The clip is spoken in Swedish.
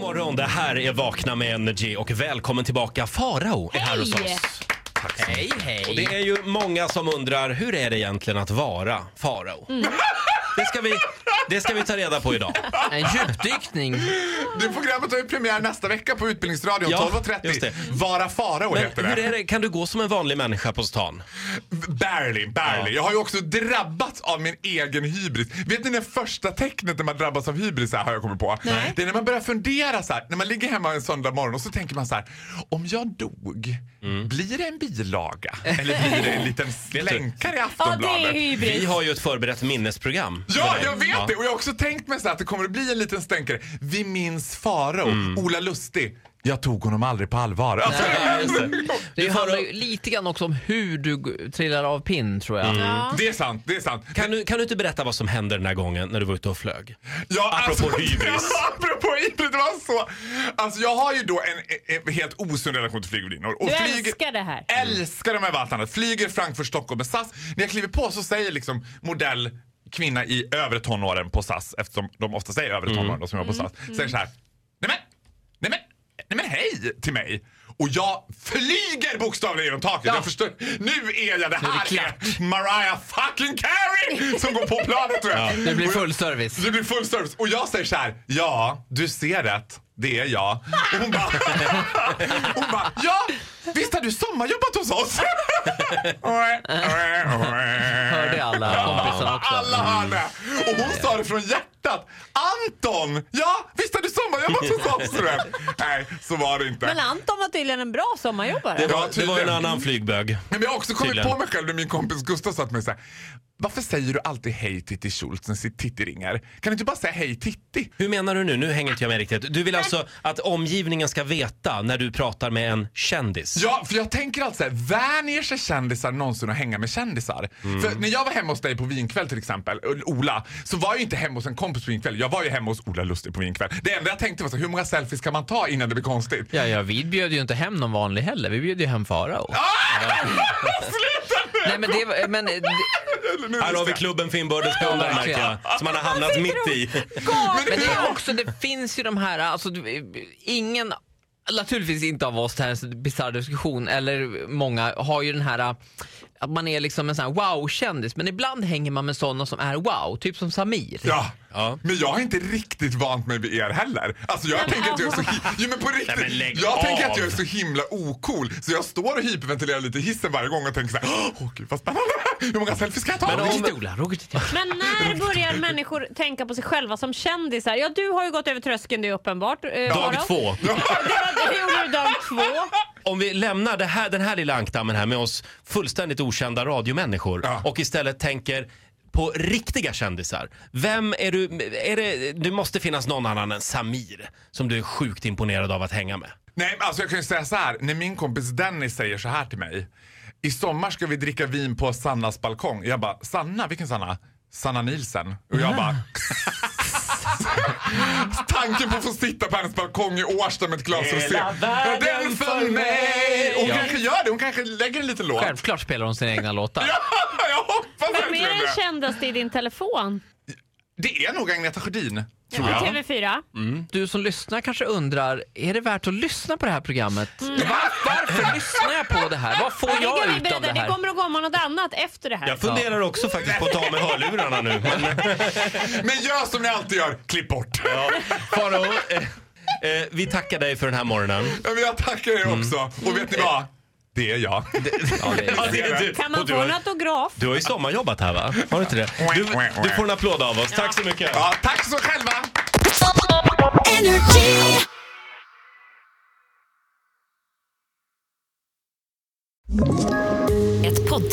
God morgon, det här är Vakna med Energy och välkommen tillbaka. Farao är här hos Hej! oss. Hej, hej. Och det är ju många som undrar, hur är det egentligen att vara farao? Det, ska vi, det ska vi ta reda på idag. En djupdykning. Det programmet har ju premiär nästa vecka på Utbildningsradion Ja, 12.30. just det. Vara farao Men heter hur det. är det, kan du gå som en vanlig människa på stan? Barely, barely. Ja. Jag har ju också drabbats av min egen hybris. Vet ni det första tecknet när man drabbas av hybris är, har jag kommit på? Nej. Det är när man börjar fundera så här, när man ligger hemma en söndag morgon och så tänker man så här, om jag dog, Mm. blir det en bilaga? Eller blir det en liten slänkare i Ja, det är Aftonbladet? Vi hybris. har ju ett förberett minnesprogram. Ja, dig. jag vet Ja. det! Och jag har också tänkt mig så här att det kommer att bli en liten stänkare. Vi minns Farao, Mm. Ola Lustig. Jag tog honom aldrig på allvar. Alltså, Nej, det. Det handlar ju lite grann också om hur du trillar av pinn tror jag. Ja. Det är sant, det är sant. Kan du, kan du inte berätta vad som hände den här gången när du var ute och flög? Ja, Apropå hybris. apropå hybris, det var så. Alltså jag har ju då en, en, en helt osund relation till flygvärdinnor. Du flyger- älskar det här. Älskar dem över allt annat. Flyger Frankfurt, Stockholm med SAS. När jag kliver på så säger liksom modell kvinna i övre tonåren på SAS, eftersom de ofta säger övre tonåren, de som jobbar på Mm. SAS, säger så här. Nej men, nej men, nej men hej till mig. Och jag flyger bokstavligen genom taket. Ja. Jag förstår, nu är jag, det är det här klart. är Mariah fucking Carey som går på planet tror jag. Det blir full service. det blir full service. Och jag säger så här, ja, du ser rätt. Det är jag. Och hon bara, hon bara ja, visst har du sommarjobbat hos oss? Hörde alla kompisarna också. Alla hörde. Och hon sa det från hjärtat. Anton, ja, visst har du sommarjobbat hos oss? Nej, så var det inte. Men Anton var tydligen en bra sommarjobbare. Det var, det var en annan flygbög. Men jag har också kommit Tydligen. på mig själv när min kompis Gustav sa till mig så här, varför säger du alltid hej Titti Schultz när Titti ringer? Kan du inte bara säga hej Titti? Hur menar du nu? Nu hänger inte jag med riktigt. Du vill alltså att omgivningen ska veta när du pratar med en kändis? Ja, för jag tänker alltid såhär, vänjer sig kändisar någonsin att hänga med kändisar? Mm. För när jag var hemma hos dig på vinkväll till exempel, Ola, så var jag inte hemma hos en kompis på vinkväll. Jag var ju hemma hos Ola Lustig på vinkväll. Det enda jag tänkte var så, hur många selfies kan man ta innan det blir konstigt? Ja, ja, vi bjöd ju inte hem någon vanlig heller. Vi bjöd ju hem Farao. Sluta nu! Nej, men det var... Men, det, nu Här har vi klubben för inbördes beundran märker jag, som man har hamnat mitt i. men det är också, det finns ju de här, alltså ingen, naturligtvis inte av oss det här är en bisarr diskussion, eller många har ju den här att man är liksom en sån här wow-kändis, men ibland hänger man med sådana som är wow, typ som Samir. Ja. Ja. men jag har inte riktigt vant mig vid er heller. Alltså jag men tänker att jag är så hi- jo, men på riktigt. Nej, men lägg jag tänker att jag är så himla ocool så jag står och hyperventilerar lite i hissen varje gång och tänker så här, åh gud vad spännande. Hur många selfies kan jag ta? Men Roger Men när börjar människor tänka på sig själva som kändisar? Ja, du har ju gått över tröskeln, det är uppenbart. eh, Dag Farao. två. Det, var, det gjorde du dag två. Om vi lämnar det här, den här lilla ankdammen här med oss fullständigt okända radiomänniskor Ja. och istället tänker på riktiga kändisar. Vem är du? Är det, det måste finnas någon annan än Samir som du är sjukt imponerad av att hänga med. Nej, men alltså jag kan ju säga så här. När min kompis Dennis säger så här till mig. I sommar ska vi dricka vin på Sannas balkong. Jag bara, Sanna? Vilken Sanna? Sanna Nielsen. Och jag bara... Tanken på att få sitta på hennes balkong i Årsta med ett glas Hela rosé. Ja, världen Den för mig! Hon Ja. kanske gör det. Hon kanske lägger en liten låt. Självklart spelar hon sina egna låtar. Ja, jag hoppas Vem är den kändaste i din telefon? Det är nog Agneta Sjödin. Tror jag. TV4? Du som lyssnar kanske undrar, är det värt att lyssna på det här programmet? Mm. Var, varför lyssnar jag på det här? Vad får Ja, det jag kan vi ut av berätta. det Det här? kommer att komma något annat efter det här. Jag funderar också faktiskt på att ta med hörlurarna nu. Men, Men gör som ni alltid gör. Klipp bort. ja. Faro, eh, eh, vi tackar dig för den här morgonen. Ja, men jag tackar er också. Och vet ni vad? Det är jag. Ja, det är Ja, det är du. Kan man Och du få har- en autograf? Du har ju sommarjobbat här va? Har du inte det? Du, du får en applåd av oss. Tack så mycket. Ja, tack så själva.